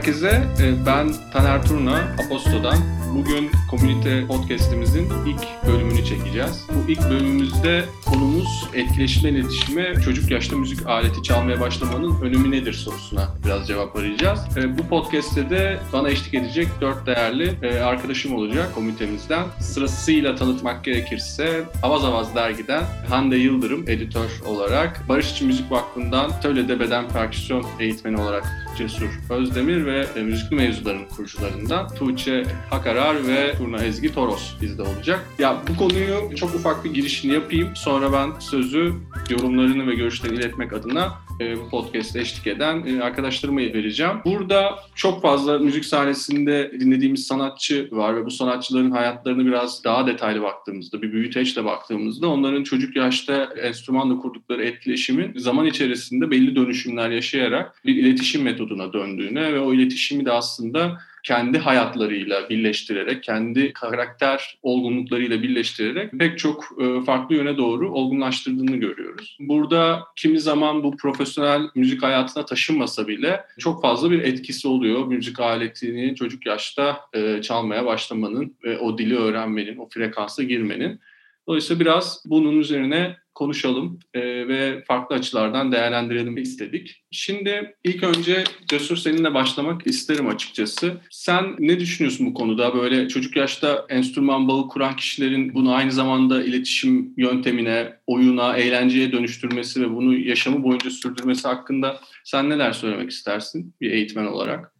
herkese. Ee, ben Taner Turna, Aposto'dan. Bugün Komünite Podcast'imizin ilk bölümünü çekeceğiz. Bu ilk bölümümüzde konumuz etkileşimden iletişime çocuk yaşta müzik aleti çalmaya başlamanın önemi nedir sorusuna biraz cevap arayacağız. Ee, bu podcast'te de bana eşlik edecek dört değerli e, arkadaşım olacak komitemizden. Sırasıyla tanıtmak gerekirse Avaz Avaz dergiden Hande Yıldırım editör olarak, Barış İçin Müzik Vakfı'ndan Töle'de beden perküsyon eğitmeni olarak Cesur Özdemir ve e, müzikli mevzuların kurucularından Tuğçe Hakarar ve Turna Ezgi Toros bizde olacak. Ya bu konuyu çok ufak bir girişini yapayım. Sonra ben sözü yorumlarını ve görüşlerini iletmek adına bu podcast'e eşlik eden e, arkadaşlarıma vereceğim. Burada çok fazla müzik sahnesinde dinlediğimiz sanatçı var ve bu sanatçıların hayatlarını biraz daha detaylı baktığımızda, bir büyüteçle baktığımızda onların çocuk yaşta enstrümanla kurdukları etkileşimin zaman içerisinde belli dönüşümler yaşayarak bir iletişim metoduna döndüğüne ve o iletişimi de aslında kendi hayatlarıyla birleştirerek, kendi karakter olgunluklarıyla birleştirerek pek çok e, farklı yöne doğru olgunlaştırdığını görüyoruz. Burada kimi zaman bu profesyonel müzik hayatına taşınmasa bile çok fazla bir etkisi oluyor. Müzik aletini çocuk yaşta e, çalmaya başlamanın ve o dili öğrenmenin, o frekansa girmenin. Dolayısıyla biraz bunun üzerine konuşalım e, ve farklı açılardan değerlendirelim istedik. Şimdi ilk önce Cesur seninle başlamak isterim açıkçası. Sen ne düşünüyorsun bu konuda? Böyle çocuk yaşta enstrüman bağı kuran kişilerin bunu aynı zamanda iletişim yöntemine, oyuna, eğlenceye dönüştürmesi ve bunu yaşamı boyunca sürdürmesi hakkında sen neler söylemek istersin bir eğitmen olarak?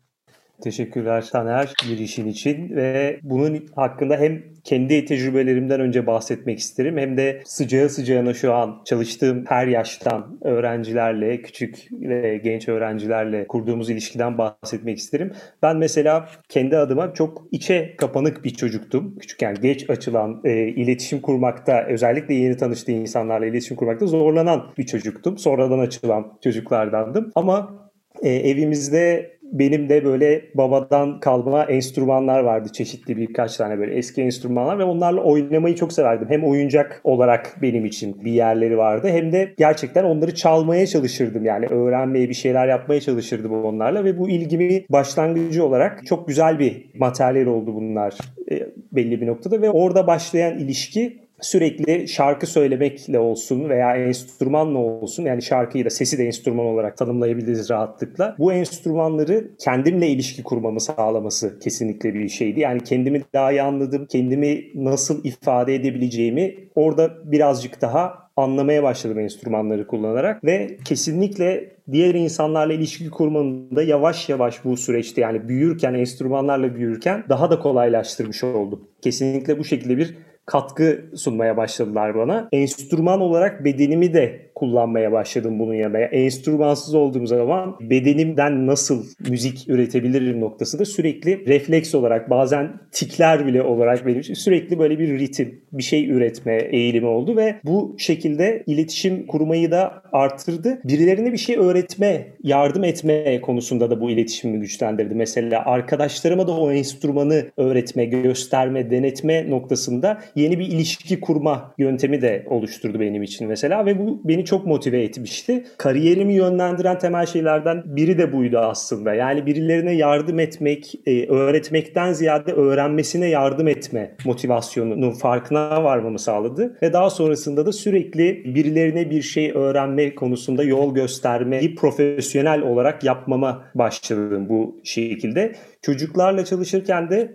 Teşekkürler Taner girişin için ve bunun hakkında hem kendi tecrübelerimden önce bahsetmek isterim hem de sıcağı sıcağına şu an çalıştığım her yaştan öğrencilerle, küçük ve genç öğrencilerle kurduğumuz ilişkiden bahsetmek isterim. Ben mesela kendi adıma çok içe kapanık bir çocuktum. Küçükken geç açılan e, iletişim kurmakta, özellikle yeni tanıştığı insanlarla iletişim kurmakta zorlanan bir çocuktum. Sonradan açılan çocuklardandım. Ama e, evimizde benim de böyle babadan kalma enstrümanlar vardı. Çeşitli birkaç tane böyle eski enstrümanlar ve onlarla oynamayı çok severdim. Hem oyuncak olarak benim için bir yerleri vardı hem de gerçekten onları çalmaya çalışırdım. Yani öğrenmeye bir şeyler yapmaya çalışırdım onlarla ve bu ilgimi başlangıcı olarak çok güzel bir materyal oldu bunlar e, belli bir noktada ve orada başlayan ilişki sürekli şarkı söylemekle olsun veya enstrümanla olsun yani şarkıyı da sesi de enstrüman olarak tanımlayabiliriz rahatlıkla. Bu enstrümanları kendimle ilişki kurmamı sağlaması kesinlikle bir şeydi. Yani kendimi daha iyi anladım, kendimi nasıl ifade edebileceğimi orada birazcık daha anlamaya başladım enstrümanları kullanarak ve kesinlikle diğer insanlarla ilişki kurmanın da yavaş yavaş bu süreçte yani büyürken, enstrümanlarla büyürken daha da kolaylaştırmış oldum. Kesinlikle bu şekilde bir katkı sunmaya başladılar bana. Enstrüman olarak bedenimi de kullanmaya başladım bunun yanında. Yani enstrümansız olduğum zaman bedenimden nasıl müzik üretebilirim noktasında sürekli refleks olarak bazen tikler bile olarak benim için sürekli böyle bir ritim, bir şey üretme eğilimi oldu ve bu şekilde iletişim kurmayı da arttırdı. Birilerine bir şey öğretme, yardım etme konusunda da bu iletişimi güçlendirdi. Mesela arkadaşlarıma da o enstrümanı öğretme, gösterme, denetme noktasında yeni bir ilişki kurma yöntemi de oluşturdu benim için mesela ve bu beni çok motive etmişti. Kariyerimi yönlendiren temel şeylerden biri de buydu aslında. Yani birilerine yardım etmek, e, öğretmekten ziyade öğrenmesine yardım etme motivasyonunun farkına varmamı sağladı. Ve daha sonrasında da sürekli birilerine bir şey öğrenme konusunda yol göstermeyi profesyonel olarak yapmama başladım bu şekilde. Çocuklarla çalışırken de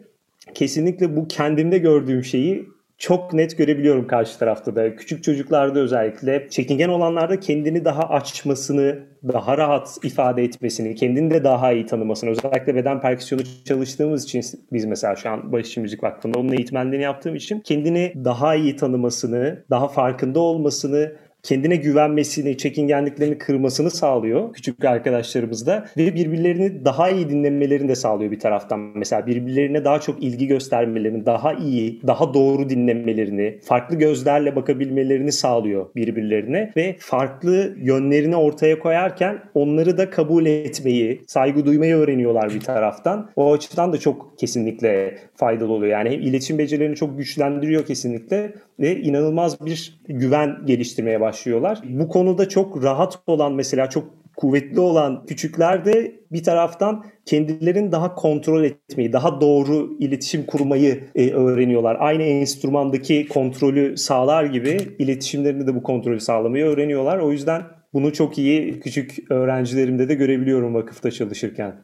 kesinlikle bu kendimde gördüğüm şeyi çok net görebiliyorum karşı tarafta da. Küçük çocuklarda özellikle çekingen olanlarda kendini daha açmasını, daha rahat ifade etmesini, kendini de daha iyi tanımasını. Özellikle beden perküsyonu çalıştığımız için biz mesela şu an Barışçı Müzik Vakfı'nda onun eğitmenliğini yaptığım için kendini daha iyi tanımasını, daha farkında olmasını, kendine güvenmesini, çekingenliklerini kırmasını sağlıyor küçük arkadaşlarımızda ve birbirlerini daha iyi dinlemelerini de sağlıyor bir taraftan. Mesela birbirlerine daha çok ilgi göstermelerini, daha iyi, daha doğru dinlemelerini, farklı gözlerle bakabilmelerini sağlıyor birbirlerine ve farklı yönlerini ortaya koyarken onları da kabul etmeyi, saygı duymayı öğreniyorlar bir taraftan. O açıdan da çok kesinlikle faydalı oluyor. Yani hem iletişim becerilerini çok güçlendiriyor kesinlikle ve inanılmaz bir güven geliştirmeye başlıyorlar. Bu konuda çok rahat olan mesela çok kuvvetli olan küçükler de bir taraftan kendilerini daha kontrol etmeyi, daha doğru iletişim kurmayı e, öğreniyorlar. Aynı enstrümandaki kontrolü sağlar gibi iletişimlerinde de bu kontrolü sağlamayı öğreniyorlar. O yüzden bunu çok iyi küçük öğrencilerimde de görebiliyorum vakıfta çalışırken.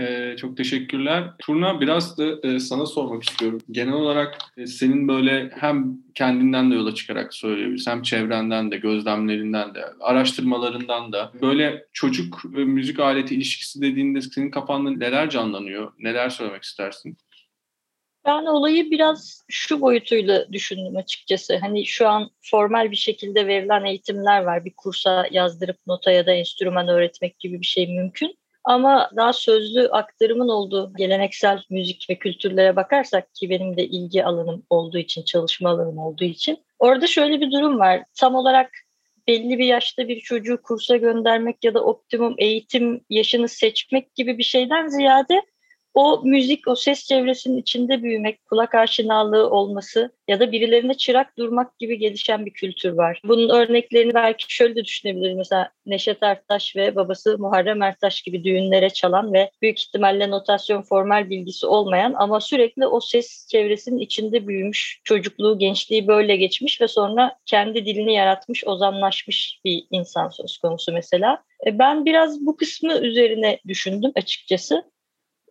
Ee, çok teşekkürler. Turna biraz da e, sana sormak istiyorum. Genel olarak e, senin böyle hem kendinden de yola çıkarak söyleyebilirsin hem çevrenden de, gözlemlerinden de, araştırmalarından da böyle çocuk ve müzik aleti ilişkisi dediğinde senin kafanda neler canlanıyor? Neler söylemek istersin? Ben olayı biraz şu boyutuyla düşündüm açıkçası. Hani şu an formal bir şekilde verilen eğitimler var. Bir kursa yazdırıp nota ya da enstrüman öğretmek gibi bir şey mümkün. Ama daha sözlü aktarımın olduğu geleneksel müzik ve kültürlere bakarsak ki benim de ilgi alanım olduğu için, çalışma alanım olduğu için orada şöyle bir durum var. Tam olarak belli bir yaşta bir çocuğu kursa göndermek ya da optimum eğitim yaşını seçmek gibi bir şeyden ziyade o müzik, o ses çevresinin içinde büyümek, kulak aşinalığı olması ya da birilerine çırak durmak gibi gelişen bir kültür var. Bunun örneklerini belki şöyle de düşünebiliriz. Mesela Neşet Ertaş ve babası Muharrem Ertaş gibi düğünlere çalan ve büyük ihtimalle notasyon formal bilgisi olmayan ama sürekli o ses çevresinin içinde büyümüş, çocukluğu, gençliği böyle geçmiş ve sonra kendi dilini yaratmış, ozanlaşmış bir insan söz konusu mesela. E, ben biraz bu kısmı üzerine düşündüm açıkçası.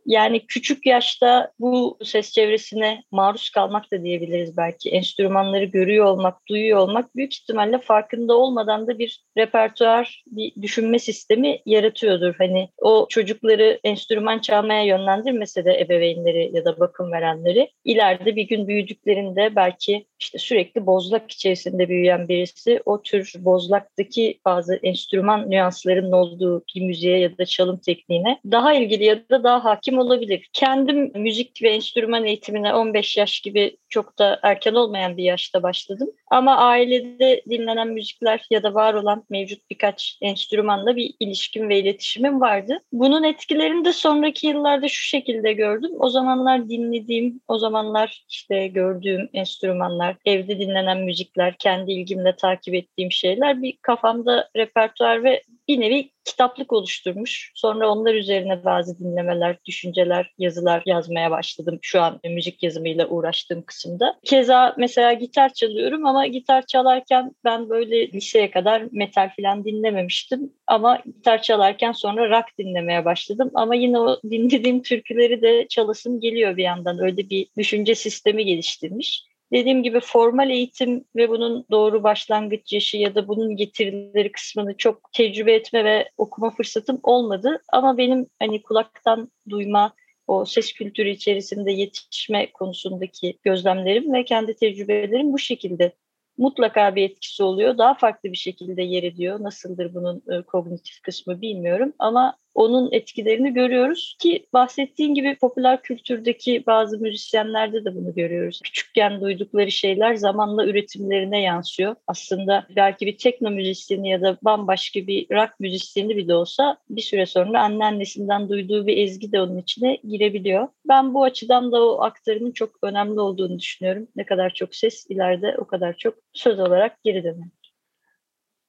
Yani küçük yaşta bu ses çevresine maruz kalmak da diyebiliriz belki. Enstrümanları görüyor olmak, duyuyor olmak büyük ihtimalle farkında olmadan da bir repertuar, bir düşünme sistemi yaratıyordur. Hani o çocukları enstrüman çalmaya yönlendirmese de ebeveynleri ya da bakım verenleri ileride bir gün büyüdüklerinde belki işte sürekli bozlak içerisinde büyüyen birisi o tür bozlaktaki bazı enstrüman nüanslarının olduğu bir müziğe ya da çalım tekniğine daha ilgili ya da daha hakim olabilir. Kendim müzik ve enstrüman eğitimine 15 yaş gibi çok da erken olmayan bir yaşta başladım. Ama ailede dinlenen müzikler ya da var olan mevcut birkaç enstrümanla bir ilişkim ve iletişimim vardı. Bunun etkilerini de sonraki yıllarda şu şekilde gördüm. O zamanlar dinlediğim, o zamanlar işte gördüğüm enstrümanlar, evde dinlenen müzikler, kendi ilgimle takip ettiğim şeyler bir kafamda repertuar ve bir nevi kitaplık oluşturmuş. Sonra onlar üzerine bazı dinlemeler, düşünceler, yazılar yazmaya başladım şu an müzik yazımıyla uğraştığım kısımda. Keza mesela gitar çalıyorum ama gitar çalarken ben böyle liseye kadar metal falan dinlememiştim. Ama gitar çalarken sonra rock dinlemeye başladım. Ama yine o dinlediğim türküleri de çalasım geliyor bir yandan. Öyle bir düşünce sistemi geliştirmiş dediğim gibi formal eğitim ve bunun doğru başlangıç yaşı ya da bunun getirileri kısmını çok tecrübe etme ve okuma fırsatım olmadı. Ama benim hani kulaktan duyma, o ses kültürü içerisinde yetişme konusundaki gözlemlerim ve kendi tecrübelerim bu şekilde mutlaka bir etkisi oluyor. Daha farklı bir şekilde yer ediyor. Nasıldır bunun e, kognitif kısmı bilmiyorum ama onun etkilerini görüyoruz ki bahsettiğin gibi popüler kültürdeki bazı müzisyenlerde de bunu görüyoruz. Küçükken duydukları şeyler zamanla üretimlerine yansıyor. Aslında belki bir tekno müzisyeni ya da bambaşka bir rock müzisyeni bile olsa bir süre sonra anneannesinden duyduğu bir ezgi de onun içine girebiliyor. Ben bu açıdan da o aktarımın çok önemli olduğunu düşünüyorum. Ne kadar çok ses ileride o kadar çok söz olarak geri döner.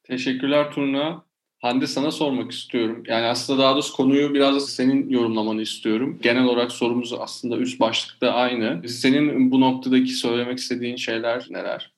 Teşekkürler Turna. Hande sana sormak istiyorum. Yani aslında daha doğrusu konuyu biraz senin yorumlamanı istiyorum. Genel olarak sorumuz aslında üst başlıkta aynı. Senin bu noktadaki söylemek istediğin şeyler neler?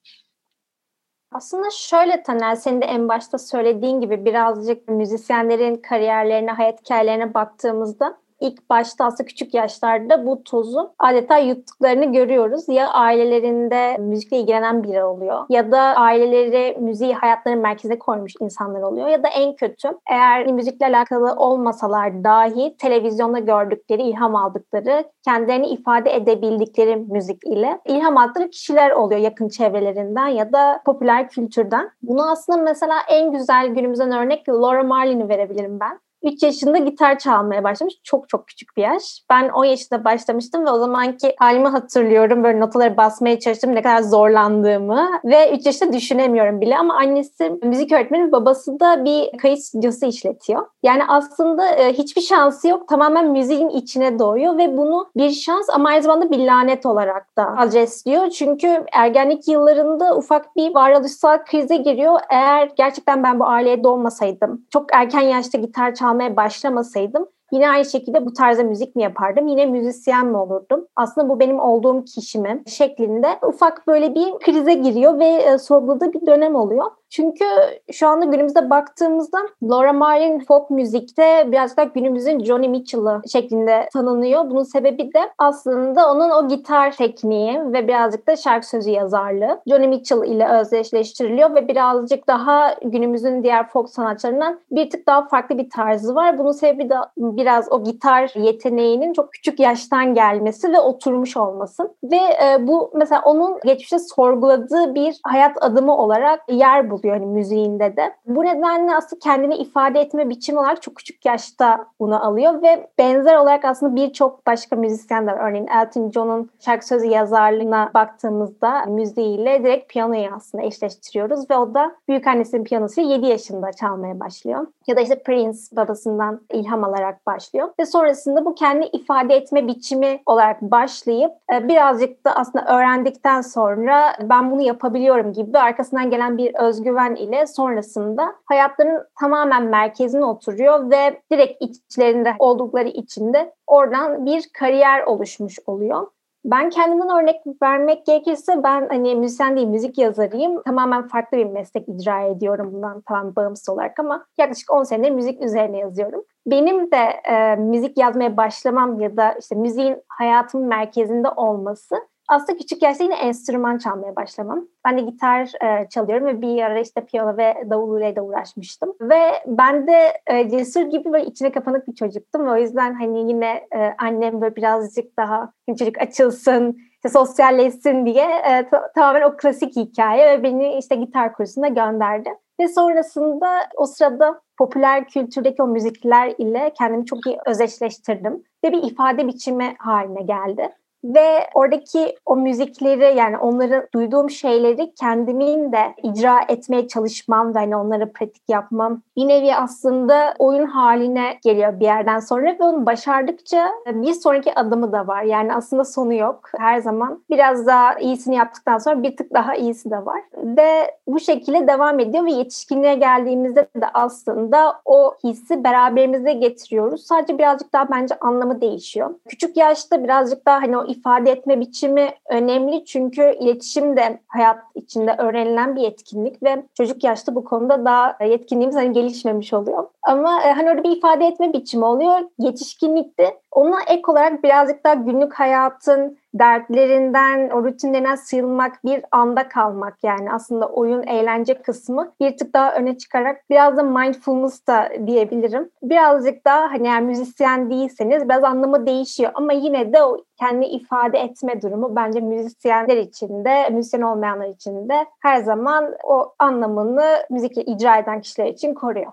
Aslında şöyle Taner, senin de en başta söylediğin gibi birazcık müzisyenlerin kariyerlerine, hayat hikayelerine baktığımızda ilk başta aslında küçük yaşlarda bu tozu adeta yuttuklarını görüyoruz. Ya ailelerinde müzikle ilgilenen biri oluyor ya da aileleri müziği hayatlarının merkezine koymuş insanlar oluyor ya da en kötü eğer müzikle alakalı olmasalar dahi televizyonda gördükleri, ilham aldıkları, kendilerini ifade edebildikleri müzik ile ilham aldıkları kişiler oluyor yakın çevrelerinden ya da popüler kültürden. Bunu aslında mesela en güzel günümüzden örnek Laura Marlin'i verebilirim ben. 3 yaşında gitar çalmaya başlamış. Çok çok küçük bir yaş. Ben 10 yaşında başlamıştım ve o zamanki halimi hatırlıyorum. Böyle notaları basmaya çalıştım. Ne kadar zorlandığımı ve 3 yaşında düşünemiyorum bile. Ama annesi müzik öğretmeni, babası da bir kayıt stüdyosu işletiyor. Yani aslında e, hiçbir şansı yok. Tamamen müziğin içine doğuyor ve bunu bir şans ama aynı zamanda bir lanet olarak da adresliyor. Çünkü ergenlik yıllarında ufak bir varoluşsal krize giriyor. Eğer gerçekten ben bu aileye doğmasaydım, çok erken yaşta gitar çalmaya başlamasaydım Yine aynı şekilde bu tarzda müzik mi yapardım? Yine müzisyen mi olurdum? Aslında bu benim olduğum kişi mi? Şeklinde ufak böyle bir krize giriyor ve e, sorguladığı bir dönem oluyor. Çünkü şu anda günümüzde baktığımızda Laura Marlin folk müzikte biraz daha günümüzün Johnny Mitchell'ı şeklinde tanınıyor. Bunun sebebi de aslında onun o gitar tekniği ve birazcık da şarkı sözü yazarlığı Johnny Mitchell ile özdeşleştiriliyor ve birazcık daha günümüzün diğer folk sanatçılarından bir tık daha farklı bir tarzı var. Bunun sebebi de biraz o gitar yeteneğinin çok küçük yaştan gelmesi ve oturmuş olması. Ve e, bu mesela onun geçmişte sorguladığı bir hayat adımı olarak yer buluyor hani müziğinde de. Bu nedenle aslında kendini ifade etme biçimi olarak çok küçük yaşta bunu alıyor ve benzer olarak aslında birçok başka müzisyen de var. Örneğin Elton John'un şarkı sözü yazarlığına baktığımızda müziğiyle direkt piyanoyu aslında eşleştiriyoruz ve o da büyük annesinin piyanosuyla 7 yaşında çalmaya başlıyor. Ya da işte Prince babasından ilham alarak başlıyor. Ve sonrasında bu kendi ifade etme biçimi olarak başlayıp e, birazcık da aslında öğrendikten sonra ben bunu yapabiliyorum gibi arkasından gelen bir özgüven ile sonrasında hayatlarının tamamen merkezine oturuyor ve direkt içlerinde oldukları içinde oradan bir kariyer oluşmuş oluyor. Ben kendimden örnek vermek gerekirse ben hani müzisyen değil müzik yazarıyım. Tamamen farklı bir meslek icra ediyorum bundan tamamen bağımsız olarak ama yaklaşık 10 senedir müzik üzerine yazıyorum. Benim de e, müzik yazmaya başlamam ya da işte müziğin hayatımın merkezinde olması aslında küçük yaşta yine enstrüman çalmaya başlamam. Ben de gitar e, çalıyorum ve bir ara işte piyano ve davuluyla da uğraşmıştım. Ve ben de e, cesur gibi böyle içine kapanık bir çocuktum. O yüzden hani yine e, annem böyle birazcık daha çocuk açılsın, işte sosyalleşsin diye e, ta- tamamen o klasik hikaye ve beni işte gitar kursuna gönderdi. Ve sonrasında o sırada popüler kültürdeki o müzikler ile kendimi çok iyi özdeşleştirdim. Ve bir ifade biçimi haline geldi ve oradaki o müzikleri yani onları duyduğum şeyleri kendimin de icra etmeye çalışmam ve hani onları pratik yapmam bir nevi aslında oyun haline geliyor bir yerden sonra ve onu başardıkça bir sonraki adımı da var. Yani aslında sonu yok. Her zaman biraz daha iyisini yaptıktan sonra bir tık daha iyisi de var. Ve bu şekilde devam ediyor ve yetişkinliğe geldiğimizde de aslında o hissi beraberimizde getiriyoruz. Sadece birazcık daha bence anlamı değişiyor. Küçük yaşta birazcık daha hani o ifade etme biçimi önemli çünkü iletişim de hayat içinde öğrenilen bir yetkinlik ve çocuk yaşta bu konuda daha yetkinliğimiz hani gelişmemiş oluyor. Ama e, hani orada bir ifade etme biçimi oluyor. Yetişkinlikte ona ek olarak birazcık daha günlük hayatın dertlerinden, o rutinlerinden sıyrılmak, bir anda kalmak yani aslında oyun eğlence kısmı bir tık daha öne çıkarak biraz da mindfulness da diyebilirim. Birazcık daha hani eğer müzisyen değilseniz biraz anlamı değişiyor ama yine de o kendi ifade etme durumu bence müzisyenler için de, müzisyen olmayanlar için de her zaman o anlamını müzikle icra eden kişiler için koruyor.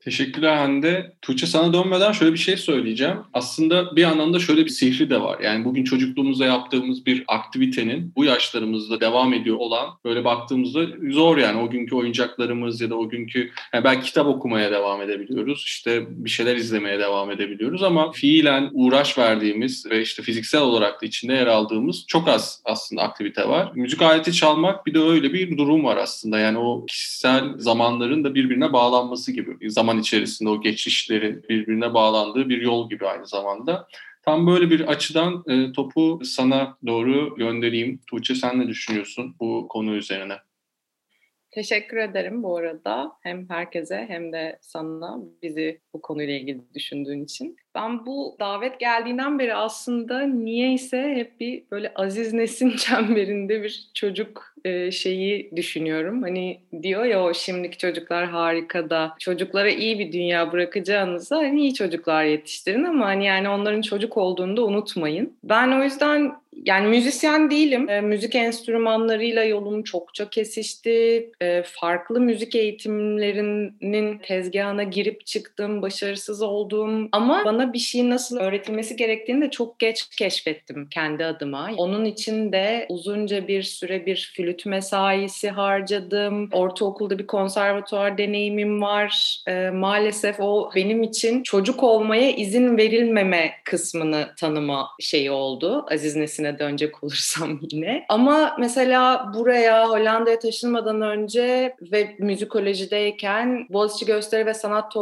Teşekkürler Hande. Tuğçe sana dönmeden şöyle bir şey söyleyeceğim. Aslında bir anlamda şöyle bir sihri de var. Yani bugün çocukluğumuzda yaptığımız bir aktivitenin bu yaşlarımızda devam ediyor olan böyle baktığımızda zor yani o günkü oyuncaklarımız ya da o günkü yani belki kitap okumaya devam edebiliyoruz. İşte bir şeyler izlemeye devam edebiliyoruz ama fiilen uğraş verdiğimiz ve işte fiziksel olarak da içinde yer aldığımız çok az aslında aktivite var. Müzik aleti çalmak bir de öyle bir durum var aslında. Yani o kişisel zamanların da birbirine bağlanması gibi. Zaman zaman içerisinde o geçişlerin birbirine bağlandığı bir yol gibi aynı zamanda. Tam böyle bir açıdan e, topu sana doğru göndereyim. Tuğçe sen ne düşünüyorsun bu konu üzerine? Teşekkür ederim bu arada hem herkese hem de sana bizi bu konuyla ilgili düşündüğün için. Ben bu davet geldiğinden beri aslında niyeyse hep bir böyle Aziz Nesin çemberinde bir çocuk e, şeyi düşünüyorum. Hani diyor ya o şimdiki çocuklar harika da çocuklara iyi bir dünya bırakacağınıza hani iyi çocuklar yetiştirin ama hani yani onların çocuk olduğunu da unutmayın. Ben o yüzden yani müzisyen değilim. E, müzik enstrümanlarıyla yolum çokça kesişti. E, farklı müzik eğitimlerinin tezgahına girip çıktım, başarısız oldum. Ama bana bir şeyin nasıl öğretilmesi gerektiğini de çok geç keşfettim kendi adıma. Onun için de uzunca bir süre bir flüt mesaisi harcadım. Ortaokulda bir konservatuar deneyimim var. E, maalesef o benim için çocuk olmaya izin verilmeme kısmını tanıma şeyi oldu. Aziz Nesin'e dönecek olursam yine. Ama mesela buraya Hollanda'ya taşınmadan önce ve müzikolojideyken Boğaziçi Gösteri ve Sanat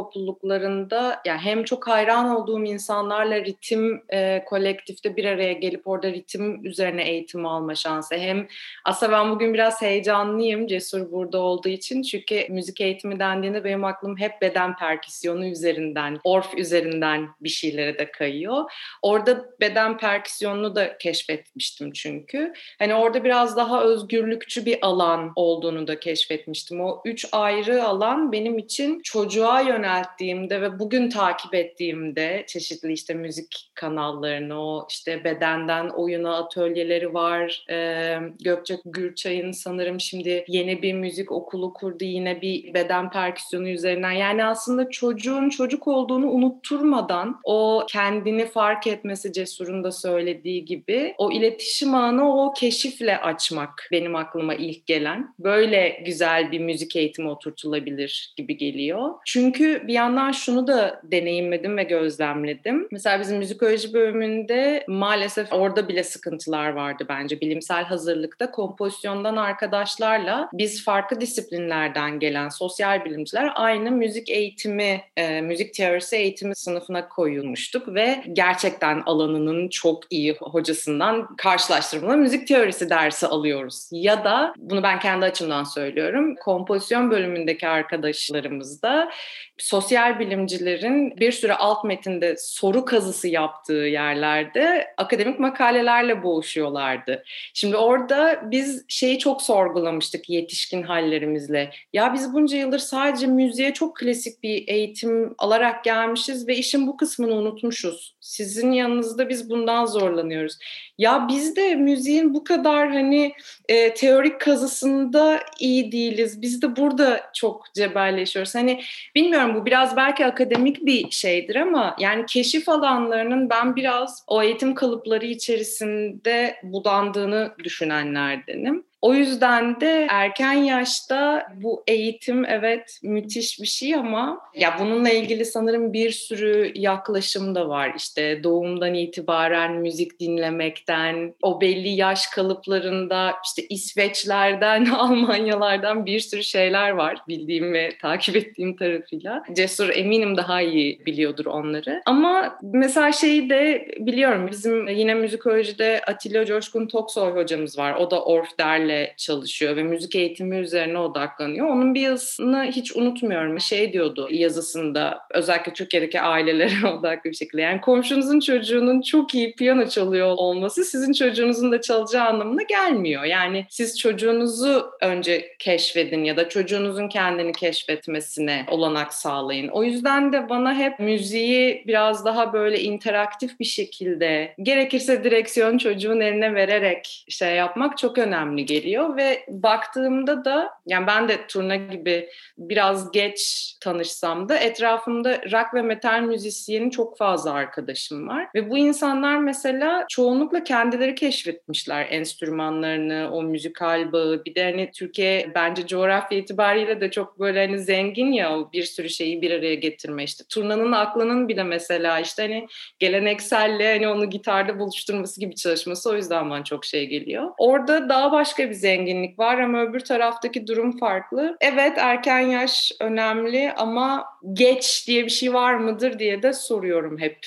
topluluklarında yani hem çok hayran olduğum insanlarla ritim e, kolektifte bir araya gelip orada ritim üzerine eğitim alma şansı. Hem aslında ben bugün biraz heyecanlıyım Cesur burada olduğu için. Çünkü müzik eğitimi dendiğinde benim aklım hep beden perküsyonu üzerinden, orf üzerinden bir şeylere de kayıyor. Orada beden perküsyonunu da keşfetmiştim çünkü. Hani orada biraz daha özgürlükçü bir alan olduğunu da keşfetmiştim. O üç ayrı alan benim için çocuğa yönelttiğimde ve bugün takip ettiğimde çeşitli işte müzik kanallarını, o işte bedenden oyuna atölyeleri var. Ee, Gökçe Gürçay'ın sanırım şimdi yeni bir müzik okulu kurdu yine bir beden perküsyonu üzerinden. Yani aslında çocuğun çocuk olduğunu unutturmadan o kendini fark etmesi Cesur'un da söylediği gibi o iletişim ağını o keşifle açmak benim aklıma ilk gelen. Böyle güzel bir müzik eğitimi oturtulabilir gibi geliyor. Çünkü bir yandan şunu da deneyimledim ve gözlemledim. Mesela bizim müzikoloji bölümünde maalesef orada bile sıkıntılar vardı bence. Bilimsel hazırlıkta kompozisyondan arkadaşlarla biz farklı disiplinlerden gelen sosyal bilimciler aynı müzik eğitimi, e, müzik teorisi eğitimi sınıfına koyulmuştuk ve gerçekten alanının çok iyi hocasından karşılaştırmalı müzik teorisi dersi alıyoruz. Ya da bunu ben kendi açımdan söylüyorum. Kompozisyon bölümündeki arkadaşlarımız da sosyal bilimcilerin bir süre alt metinde soru kazısı yaptığı yerlerde akademik makalelerle boğuşuyorlardı. Şimdi orada biz şeyi çok sorgulamıştık yetişkin hallerimizle. Ya biz bunca yıldır sadece müziğe çok klasik bir eğitim alarak gelmişiz ve işin bu kısmını unutmuşuz. Sizin yanınızda biz bundan zorlanıyoruz. Ya biz de müziğin bu kadar hani e, teorik kazısında iyi değiliz. Biz de burada çok cebelleşiyoruz. Hani bilmiyorum bu biraz belki akademik bir şeydir ama yani keşif alanlarının ben biraz o eğitim kalıpları içerisinde budandığını düşünenlerdenim. O yüzden de erken yaşta bu eğitim evet müthiş bir şey ama ya bununla ilgili sanırım bir sürü yaklaşım da var. İşte doğumdan itibaren müzik dinlemekten, o belli yaş kalıplarında işte İsveçlerden, Almanyalardan bir sürü şeyler var bildiğim ve takip ettiğim tarafıyla. Cesur eminim daha iyi biliyordur onları. Ama mesela şeyi de biliyorum bizim yine müzikolojide Atilla Coşkun Toksoy hocamız var. O da Orf Derli öğrencilerle çalışıyor ve müzik eğitimi üzerine odaklanıyor. Onun bir yazısını hiç unutmuyorum. Şey diyordu yazısında özellikle Türkiye'deki ailelere odaklı bir şekilde. Yani komşunuzun çocuğunun çok iyi piyano çalıyor olması sizin çocuğunuzun da çalacağı anlamına gelmiyor. Yani siz çocuğunuzu önce keşfedin ya da çocuğunuzun kendini keşfetmesine olanak sağlayın. O yüzden de bana hep müziği biraz daha böyle interaktif bir şekilde gerekirse direksiyon çocuğun eline vererek şey yapmak çok önemli geliyor geliyor ve baktığımda da yani ben de turna gibi biraz geç tanışsam da etrafımda rock ve metal müzisyeni çok fazla arkadaşım var ve bu insanlar mesela çoğunlukla kendileri keşfetmişler enstrümanlarını, o müzikal bağı. Bir de hani Türkiye bence coğrafya itibariyle de çok böyle hani zengin ya o bir sürü şeyi bir araya getirme işte. Turnanın aklının bile mesela işte hani gelenekselle hani onu gitarda buluşturması gibi çalışması o yüzden bana çok şey geliyor. Orada daha başka bir zenginlik var ama öbür taraftaki durum farklı. Evet erken yaş önemli ama geç diye bir şey var mıdır diye de soruyorum hep.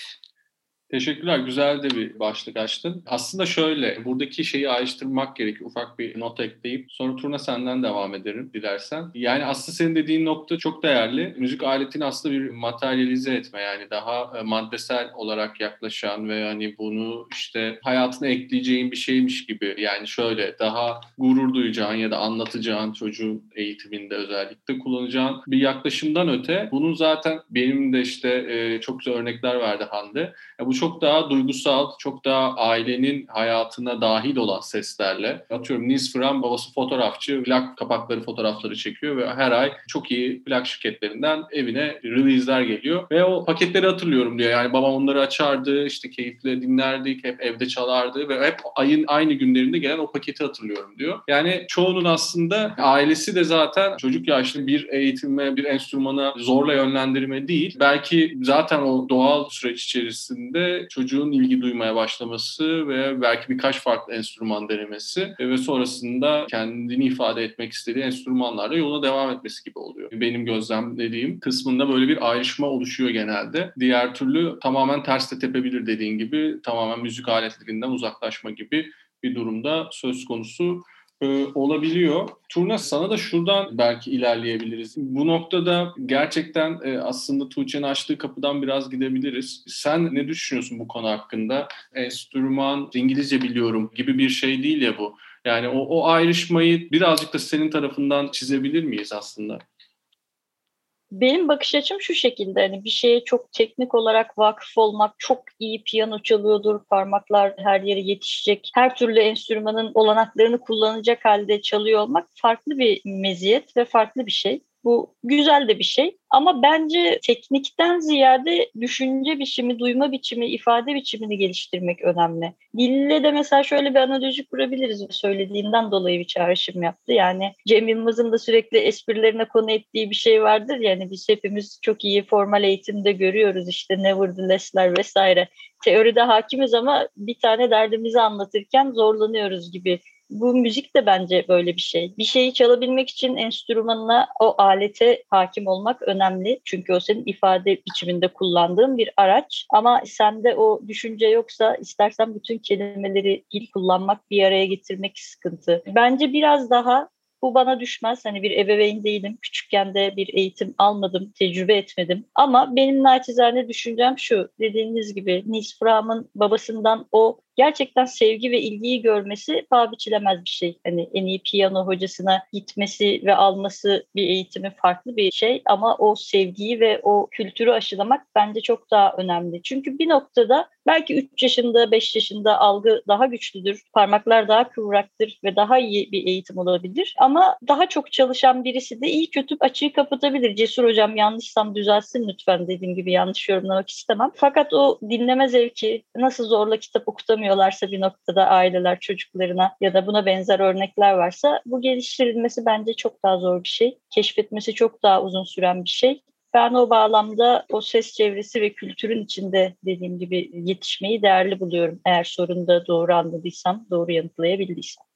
Teşekkürler. Güzel de bir başlık açtın. Aslında şöyle, buradaki şeyi ayrıştırmak gerekiyor. Ufak bir not ekleyip sonra turna senden devam ederim dilersen. Yani aslında senin dediğin nokta çok değerli. Müzik aletini aslında bir materyalize etme yani daha e, maddesel olarak yaklaşan ve hani bunu işte hayatına ekleyeceğin bir şeymiş gibi yani şöyle daha gurur duyacağın ya da anlatacağın çocuğun eğitiminde özellikle kullanacağın bir yaklaşımdan öte bunun zaten benim de işte e, çok güzel örnekler verdi Hande. Ya bu çok daha duygusal, çok daha ailenin hayatına dahil olan seslerle. Atıyorum Nils Fram babası fotoğrafçı, plak kapakları fotoğrafları çekiyor ve her ay çok iyi plak şirketlerinden evine release'ler geliyor. Ve o paketleri hatırlıyorum diyor. Yani babam onları açardı, işte keyifle dinlerdik, hep evde çalardı ve hep ayın aynı günlerinde gelen o paketi hatırlıyorum diyor. Yani çoğunun aslında ailesi de zaten çocuk yaşlı bir eğitime, bir enstrümana zorla yönlendirme değil. Belki zaten o doğal süreç içerisinde çocuğun ilgi duymaya başlaması ve belki birkaç farklı enstrüman denemesi ve sonrasında kendini ifade etmek istediği enstrümanlarla yoluna devam etmesi gibi oluyor. Benim gözlemlediğim kısmında böyle bir ayrışma oluşuyor genelde. Diğer türlü tamamen ters de tepebilir dediğin gibi tamamen müzik aletlerinden uzaklaşma gibi bir durumda söz konusu e, olabiliyor. Turna sana da şuradan belki ilerleyebiliriz. Bu noktada gerçekten e, aslında Tuğçe'nin açtığı kapıdan biraz gidebiliriz. Sen ne düşünüyorsun bu konu hakkında? Enstrüman, İngilizce biliyorum gibi bir şey değil ya bu. Yani o, o ayrışmayı birazcık da senin tarafından çizebilir miyiz aslında? Benim bakış açım şu şekilde hani bir şeye çok teknik olarak vakıf olmak, çok iyi piyano çalıyordur, parmaklar her yere yetişecek, her türlü enstrümanın olanaklarını kullanacak halde çalıyor olmak farklı bir meziyet ve farklı bir şey. Bu güzel de bir şey. Ama bence teknikten ziyade düşünce biçimi, duyma biçimi, ifade biçimini geliştirmek önemli. Dille de mesela şöyle bir analoji kurabiliriz. Söylediğinden dolayı bir çağrışım yaptı. Yani Cem Yılmaz'ın da sürekli esprilerine konu ettiği bir şey vardır. Yani biz hepimiz çok iyi formal eğitimde görüyoruz işte nevertheless'ler vesaire. Teoride hakimiz ama bir tane derdimizi anlatırken zorlanıyoruz gibi bu müzik de bence böyle bir şey. Bir şeyi çalabilmek için enstrümanına, o alete hakim olmak önemli. Çünkü o senin ifade biçiminde kullandığın bir araç. Ama sende o düşünce yoksa istersen bütün kelimeleri dil kullanmak, bir araya getirmek sıkıntı. Bence biraz daha bu bana düşmez. Hani bir ebeveyn değilim. Küçükken de bir eğitim almadım, tecrübe etmedim. Ama benim naçizane düşüncem şu. Dediğiniz gibi Nils Fram'ın babasından o gerçekten sevgi ve ilgiyi görmesi paha biçilemez bir şey. Hani en iyi piyano hocasına gitmesi ve alması bir eğitimi farklı bir şey ama o sevgiyi ve o kültürü aşılamak bence çok daha önemli. Çünkü bir noktada belki 3 yaşında, 5 yaşında algı daha güçlüdür, parmaklar daha kıvraktır ve daha iyi bir eğitim olabilir. Ama daha çok çalışan birisi de iyi kötü açığı kapatabilir. Cesur hocam yanlışsam düzelsin lütfen dediğim gibi yanlış yorumlamak istemem. Fakat o dinleme zevki nasıl zorla kitap okutamıyor yapamıyorlarsa bir noktada aileler çocuklarına ya da buna benzer örnekler varsa bu geliştirilmesi bence çok daha zor bir şey. Keşfetmesi çok daha uzun süren bir şey. Ben o bağlamda o ses çevresi ve kültürün içinde dediğim gibi yetişmeyi değerli buluyorum. Eğer sorunu da doğru anladıysam, doğru yanıtlayabildiysem.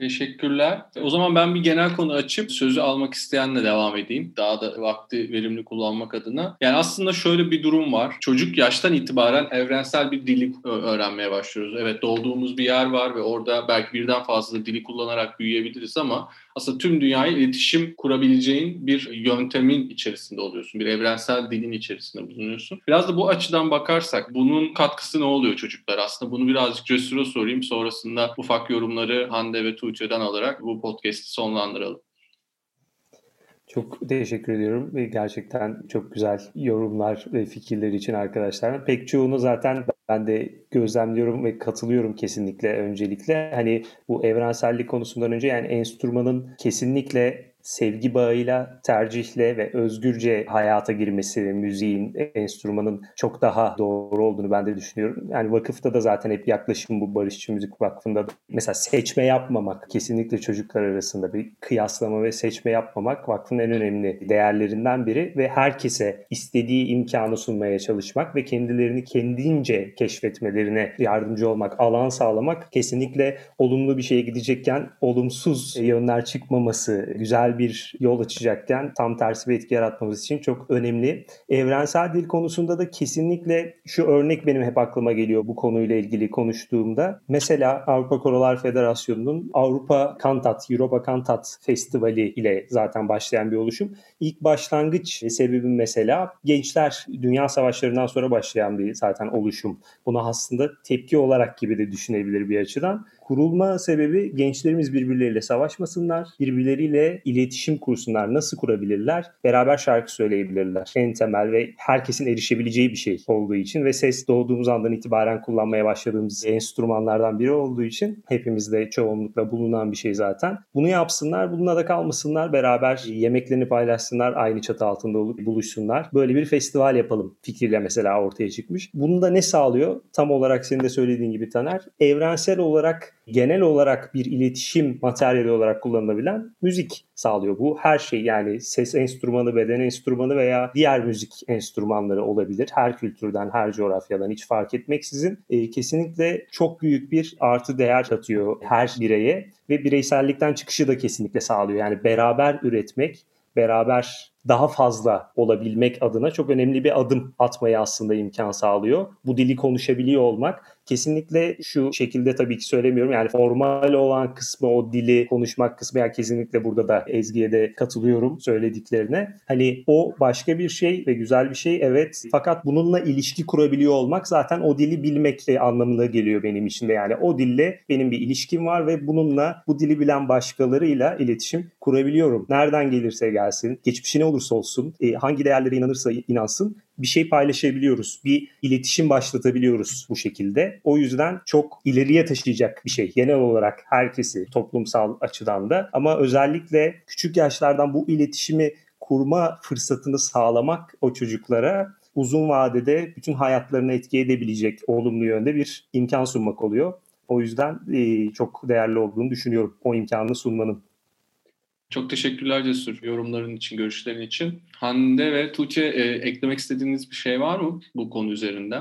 Teşekkürler. O zaman ben bir genel konu açıp sözü almak isteyenle devam edeyim. Daha da vakti verimli kullanmak adına. Yani aslında şöyle bir durum var. Çocuk yaştan itibaren evrensel bir dili öğrenmeye başlıyoruz. Evet doğduğumuz bir yer var ve orada belki birden fazla dili kullanarak büyüyebiliriz ama aslında tüm dünyayı iletişim kurabileceğin bir yöntemin içerisinde oluyorsun. Bir evrensel dilin içerisinde bulunuyorsun. Biraz da bu açıdan bakarsak bunun katkısı ne oluyor çocuklar? Aslında bunu birazcık Cesur'a sorayım. Sonrasında ufak yorumları Hande ve Tuğçe'den alarak bu podcast'i sonlandıralım. Çok teşekkür ediyorum gerçekten çok güzel yorumlar ve fikirler için arkadaşlar. Pek çoğunu zaten ben de gözlemliyorum ve katılıyorum kesinlikle öncelikle. Hani bu evrensellik konusundan önce yani enstrümanın kesinlikle sevgi bağıyla, tercihle ve özgürce hayata girmesi ve müziğin, enstrümanın çok daha doğru olduğunu ben de düşünüyorum. Yani vakıfta da zaten hep yaklaşım bu Barışçı Müzik Vakfı'nda da mesela seçme yapmamak kesinlikle çocuklar arasında bir kıyaslama ve seçme yapmamak vakfın en önemli değerlerinden biri ve herkese istediği imkanı sunmaya çalışmak ve kendilerini kendince keşfetmelerine yardımcı olmak, alan sağlamak kesinlikle olumlu bir şeye gidecekken olumsuz yönler çıkmaması, güzel güzel bir yol açacakken tam tersi bir etki yaratmamız için çok önemli. Evrensel dil konusunda da kesinlikle şu örnek benim hep aklıma geliyor bu konuyla ilgili konuştuğumda. Mesela Avrupa Korolar Federasyonu'nun Avrupa Kantat, Europa Kantat Festivali ile zaten başlayan bir oluşum. İlk başlangıç sebebi mesela gençler Dünya Savaşları'ndan sonra başlayan bir zaten oluşum. Buna aslında tepki olarak gibi de düşünebilir bir açıdan. Kurulma sebebi gençlerimiz birbirleriyle savaşmasınlar, birbirleriyle iletişim kursunlar. Nasıl kurabilirler? Beraber şarkı söyleyebilirler. En temel ve herkesin erişebileceği bir şey olduğu için ve ses doğduğumuz andan itibaren kullanmaya başladığımız enstrümanlardan biri olduğu için hepimizde çoğunlukla bulunan bir şey zaten. Bunu yapsınlar, bununla da kalmasınlar, beraber yemeklerini paylaşsınlar, aynı çatı altında olup buluşsunlar. Böyle bir festival yapalım fikriyle mesela ortaya çıkmış. Bunu da ne sağlıyor? Tam olarak senin de söylediğin gibi Taner, evrensel olarak genel olarak bir iletişim materyali olarak kullanılabilen müzik sağlıyor. Bu her şey yani ses enstrümanı, beden enstrümanı veya diğer müzik enstrümanları olabilir. Her kültürden, her coğrafyadan hiç fark etmeksizin e, kesinlikle çok büyük bir artı değer katıyor her bireye ve bireysellikten çıkışı da kesinlikle sağlıyor. Yani beraber üretmek, beraber daha fazla olabilmek adına çok önemli bir adım atmayı aslında imkan sağlıyor. Bu dili konuşabiliyor olmak kesinlikle şu şekilde tabii ki söylemiyorum. Yani formal olan kısmı o dili konuşmak kısmı yani kesinlikle burada da Ezgi'ye de katılıyorum söylediklerine. Hani o başka bir şey ve güzel bir şey evet. Fakat bununla ilişki kurabiliyor olmak zaten o dili bilmek anlamına geliyor benim için de. Yani o dille benim bir ilişkim var ve bununla bu dili bilen başkalarıyla iletişim kurabiliyorum. Nereden gelirse gelsin, geçmişine olursa olsun, e, hangi değerlere inanırsa inansın bir şey paylaşabiliyoruz. Bir iletişim başlatabiliyoruz bu şekilde. O yüzden çok ileriye taşıyacak bir şey. Genel olarak herkesi toplumsal açıdan da ama özellikle küçük yaşlardan bu iletişimi kurma fırsatını sağlamak o çocuklara uzun vadede bütün hayatlarını etki edebilecek olumlu yönde bir imkan sunmak oluyor. O yüzden çok değerli olduğunu düşünüyorum o imkanını sunmanın. Çok teşekkürler Cesur yorumların için, görüşlerin için. Hande ve Tuğçe e, eklemek istediğiniz bir şey var mı bu konu üzerinde?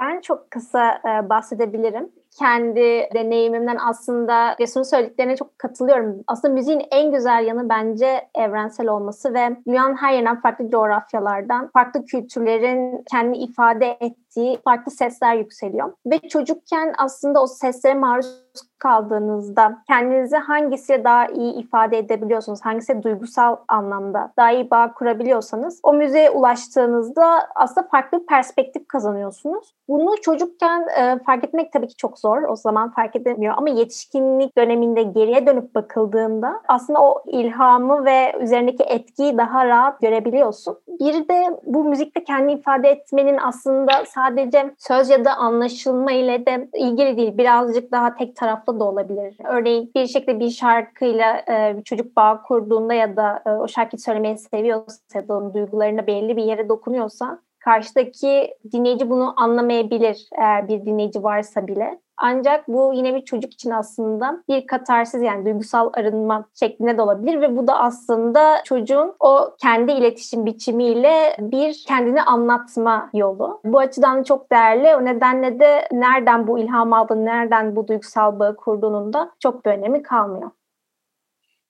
Ben çok kısa e, bahsedebilirim. Kendi deneyimimden aslında Cesur'un söylediklerine çok katılıyorum. Aslında müziğin en güzel yanı bence evrensel olması ve dünyanın her yerinden farklı coğrafyalardan, farklı kültürlerin kendini ifade ettiği farklı sesler yükseliyor. Ve çocukken aslında o seslere maruz kaldığınızda kendinizi hangisiyle daha iyi ifade edebiliyorsunuz, hangisi duygusal anlamda daha iyi bağ kurabiliyorsanız o müziğe ulaştığınızda aslında farklı bir perspektif kazanıyorsunuz. Bunu çocukken e, fark etmek tabii ki çok zor. O zaman fark edemiyor ama yetişkinlik döneminde geriye dönüp bakıldığında aslında o ilhamı ve üzerindeki etkiyi daha rahat görebiliyorsun. Bir de bu müzikte kendini ifade etmenin aslında sadece söz ya da anlaşılma ile de ilgili değil. Birazcık daha tek taraflı da olabilir. Örneğin bir şekilde bir şarkıyla e, bir çocuk bağ kurduğunda ya da e, o şarkıyı söylemeyi seviyorsa ya da onun duygularına belli bir yere dokunuyorsa karşıdaki dinleyici bunu anlamayabilir eğer bir dinleyici varsa bile. Ancak bu yine bir çocuk için aslında bir katarsiz yani duygusal arınma şeklinde de olabilir ve bu da aslında çocuğun o kendi iletişim biçimiyle bir kendini anlatma yolu. Bu açıdan çok değerli. O nedenle de nereden bu ilham aldığını, nereden bu duygusal bağı kurduğunun da çok bir önemi kalmıyor.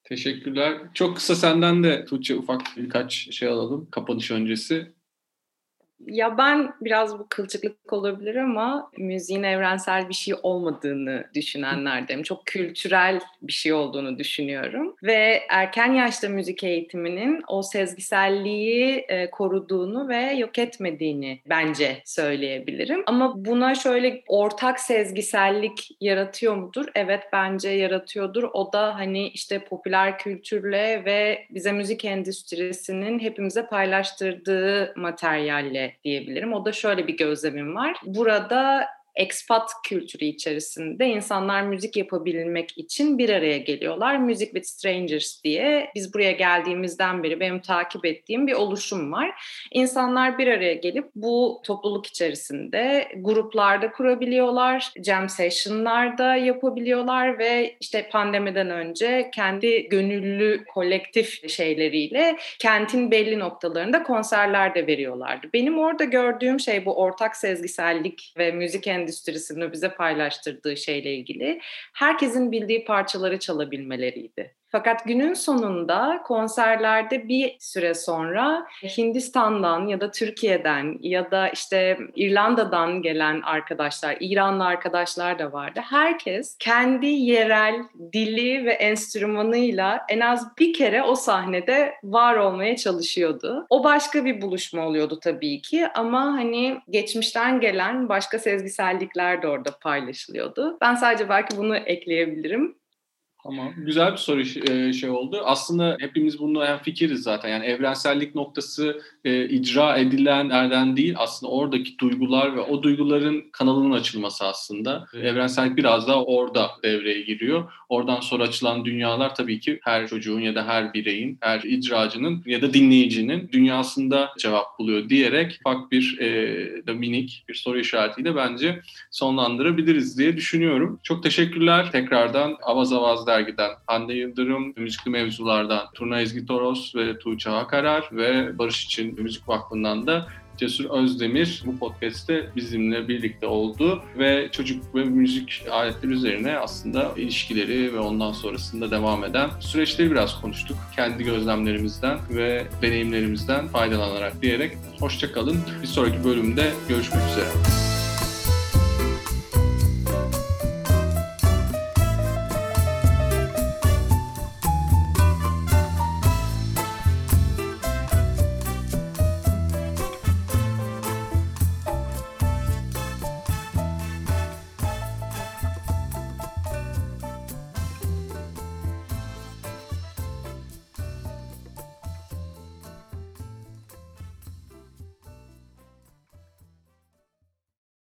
Teşekkürler. Çok kısa senden de Tuğçe ufak birkaç şey alalım kapanış öncesi. Ya ben biraz bu kılçıklık olabilir ama müziğin evrensel bir şey olmadığını düşünenlerdenim. Çok kültürel bir şey olduğunu düşünüyorum. Ve erken yaşta müzik eğitiminin o sezgiselliği e, koruduğunu ve yok etmediğini bence söyleyebilirim. Ama buna şöyle ortak sezgisellik yaratıyor mudur? Evet bence yaratıyordur. O da hani işte popüler kültürle ve bize müzik endüstrisinin hepimize paylaştırdığı materyalle diyebilirim. O da şöyle bir gözlemim var. Burada expat kültürü içerisinde insanlar müzik yapabilmek için bir araya geliyorlar. Music with Strangers diye biz buraya geldiğimizden beri benim takip ettiğim bir oluşum var. İnsanlar bir araya gelip bu topluluk içerisinde gruplarda kurabiliyorlar, jam session'larda yapabiliyorlar ve işte pandemiden önce kendi gönüllü kolektif şeyleriyle kentin belli noktalarında konserler de veriyorlardı. Benim orada gördüğüm şey bu ortak sezgisellik ve müzik endüstrisi endüstrisinin bize paylaştırdığı şeyle ilgili herkesin bildiği parçaları çalabilmeleriydi. Fakat günün sonunda konserlerde bir süre sonra Hindistan'dan ya da Türkiye'den ya da işte İrlanda'dan gelen arkadaşlar, İranlı arkadaşlar da vardı. Herkes kendi yerel dili ve enstrümanıyla en az bir kere o sahnede var olmaya çalışıyordu. O başka bir buluşma oluyordu tabii ki ama hani geçmişten gelen başka sezgisellikler de orada paylaşılıyordu. Ben sadece belki bunu ekleyebilirim. Tamam. Güzel bir soru e, şey oldu. Aslında hepimiz bununla en fikiriz zaten. Yani evrensellik noktası e, icra edilenlerden değil aslında oradaki duygular ve o duyguların kanalının açılması aslında. Evrensellik biraz daha orada devreye giriyor. Oradan sonra açılan dünyalar tabii ki her çocuğun ya da her bireyin, her icracının ya da dinleyicinin dünyasında cevap buluyor diyerek ufak bir e, da minik bir soru işaretiyle bence sonlandırabiliriz diye düşünüyorum. Çok teşekkürler tekrardan Avaz Avaz dergiden Hande Yıldırım, müzikli mevzulardan Turna Ezgi Toros ve Tuğçe Hakarar ve Barış için Müzik Vakfı'ndan da Cesur Özdemir bu podcast'te bizimle birlikte oldu ve çocuk ve müzik aletleri üzerine aslında ilişkileri ve ondan sonrasında devam eden süreçleri biraz konuştuk. Kendi gözlemlerimizden ve deneyimlerimizden faydalanarak diyerek hoşçakalın. Bir sonraki bölümde görüşmek üzere.